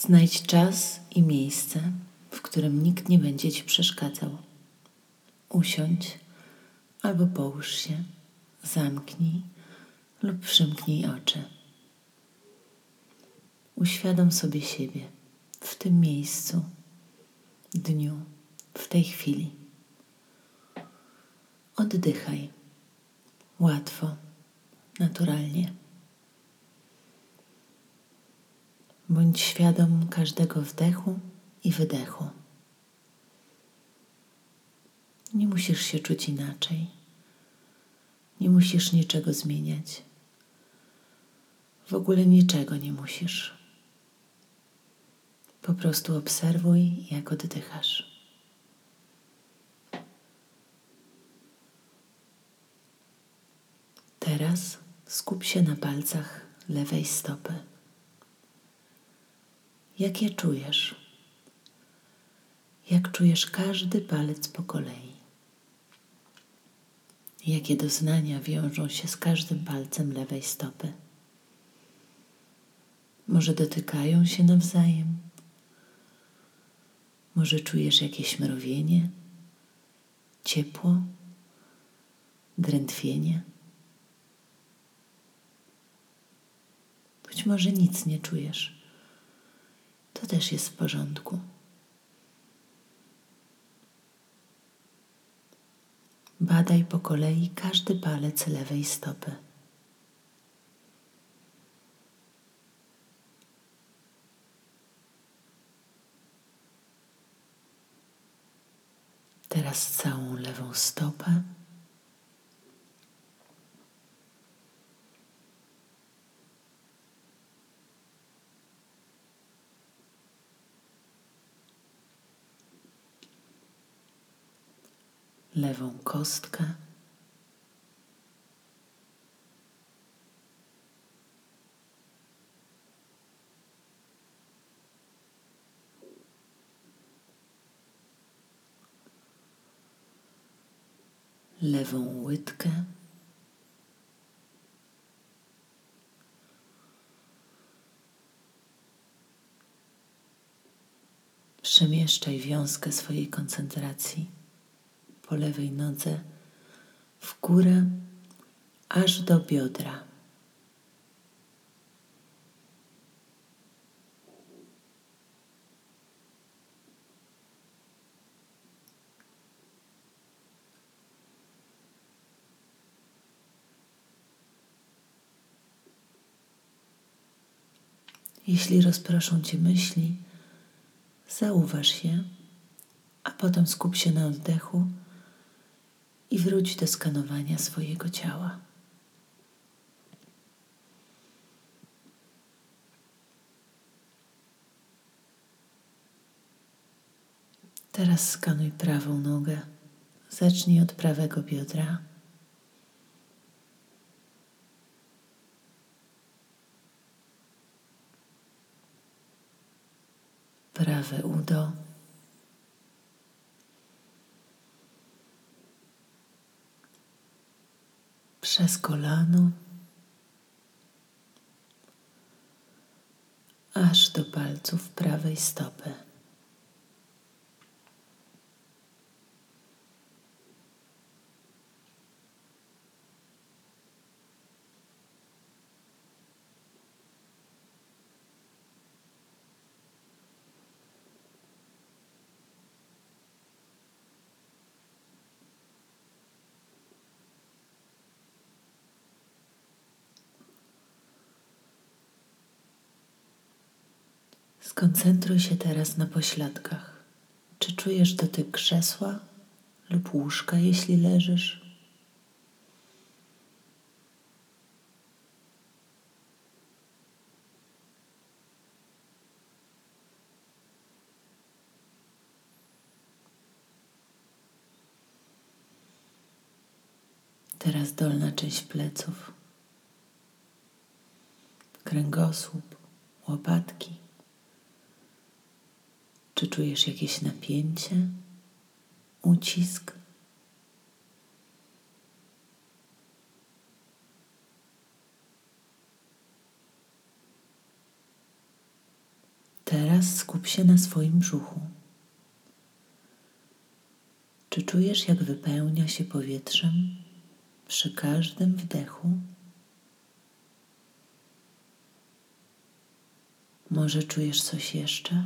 Znajdź czas i miejsce, w którym nikt nie będzie ci przeszkadzał. Usiądź albo połóż się, zamknij lub przymknij oczy. Uświadom sobie siebie w tym miejscu, dniu, w tej chwili. Oddychaj łatwo, naturalnie. Bądź świadom każdego wdechu i wydechu. Nie musisz się czuć inaczej. Nie musisz niczego zmieniać. W ogóle niczego nie musisz. Po prostu obserwuj, jak oddychasz. Teraz skup się na palcach lewej stopy. Jak je czujesz? Jak czujesz każdy palec po kolei? Jakie doznania wiążą się z każdym palcem lewej stopy? Może dotykają się nawzajem? Może czujesz jakieś mrowienie, ciepło, drętwienie? Być może nic nie czujesz. To też jest w porządku. Badaj po kolei każdy palec lewej stopy. Teraz całą lewą stopę. Lewą kostkę. Lewą łydkę. Przemieszczaj wiązkę swojej koncentracji po lewej nodze w górę aż do biodra. Jeśli rozproszą cię myśli, zauważ je, a potem skup się na oddechu i wróć do skanowania swojego ciała. Teraz skanuj prawą nogę. Zacznij od prawego biodra. Prawe udo. Przez kolano, aż do palców prawej stopy. Skoncentruj się teraz na pośladkach. Czy czujesz dotyk krzesła lub łóżka, jeśli leżysz? Teraz dolna część pleców, kręgosłup, łopatki. Czy czujesz jakieś napięcie, ucisk? Teraz skup się na swoim brzuchu. Czy czujesz, jak wypełnia się powietrzem przy każdym wdechu? Może czujesz coś jeszcze?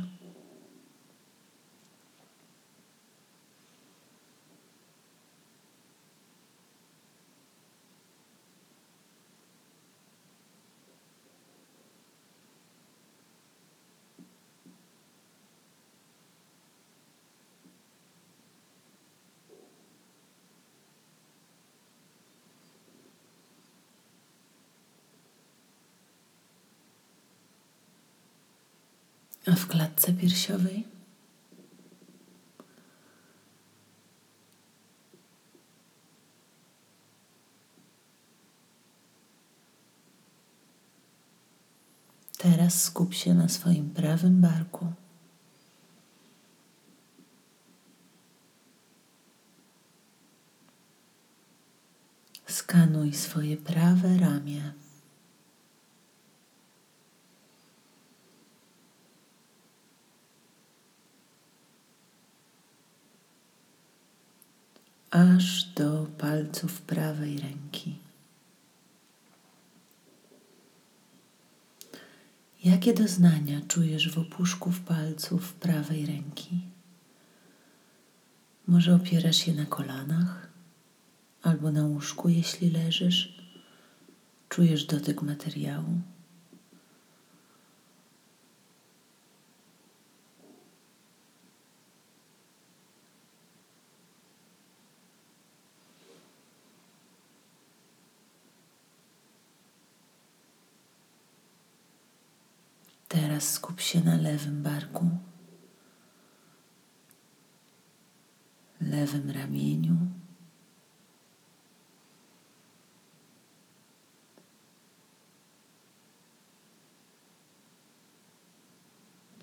A w klatce piersiowej? Teraz skup się na swoim prawym barku. Skanuj swoje prawe ramię. Aż do palców prawej ręki. Jakie doznania czujesz w opuszków palców prawej ręki? Może opierasz się na kolanach albo na łóżku, jeśli leżysz? Czujesz dotyk materiału? Teraz skup się na lewym barku, lewym ramieniu.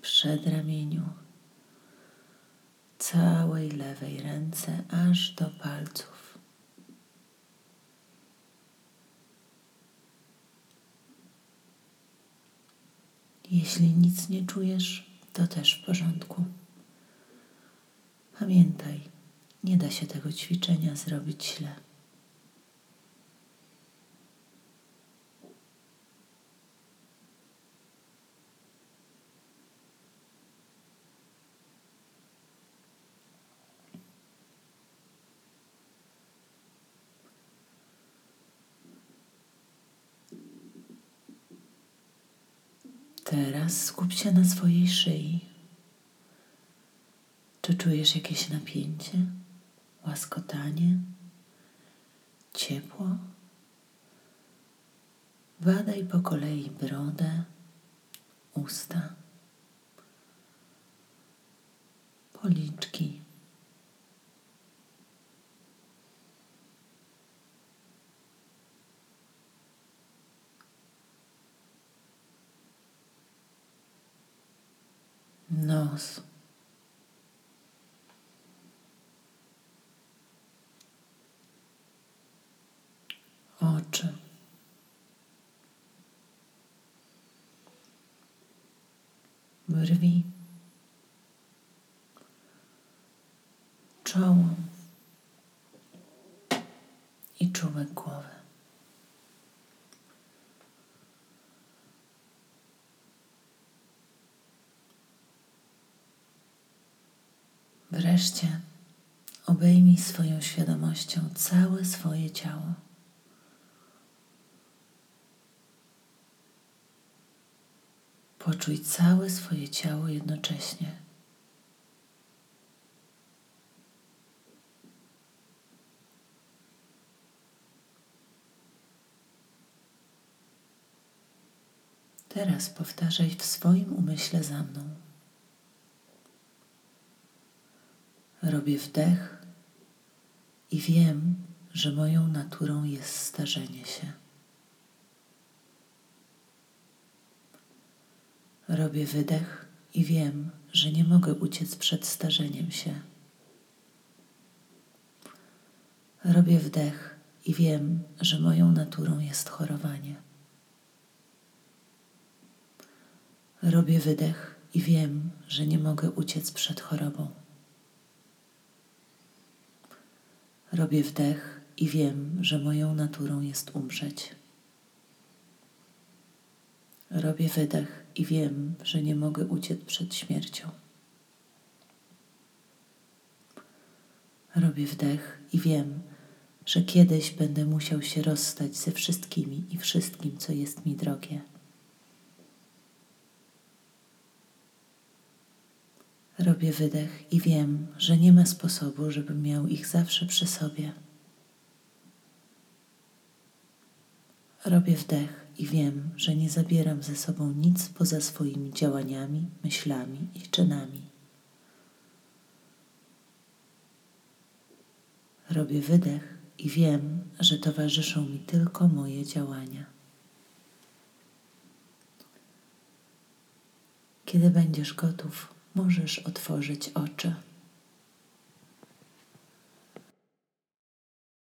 Przedramieniu, całej lewej ręce aż do palców. Jeśli nic nie czujesz, to też w porządku. Pamiętaj, nie da się tego ćwiczenia zrobić źle. Teraz skup się na swojej szyi. Czy czujesz jakieś napięcie, łaskotanie, ciepło? Badaj po kolei brodę, usta, policzki. Nos. Oczy. Brwi. Czoło Wreszcie obejmij swoją świadomością całe swoje ciało. Poczuj całe swoje ciało jednocześnie. Teraz powtarzaj w swoim umyśle za mną. Robię wdech i wiem, że moją naturą jest starzenie się. Robię wydech i wiem, że nie mogę uciec przed starzeniem się. Robię wdech i wiem, że moją naturą jest chorowanie. Robię wydech i wiem, że nie mogę uciec przed chorobą. Robię wdech i wiem, że moją naturą jest umrzeć. Robię wydech i wiem, że nie mogę uciec przed śmiercią. Robię wdech i wiem, że kiedyś będę musiał się rozstać ze wszystkimi i wszystkim, co jest mi drogie. Robię wydech i wiem, że nie ma sposobu, żebym miał ich zawsze przy sobie. Robię wdech i wiem, że nie zabieram ze sobą nic poza swoimi działaniami, myślami i czynami. Robię wydech i wiem, że towarzyszą mi tylko moje działania. Kiedy będziesz gotów, możesz otworzyć oczy.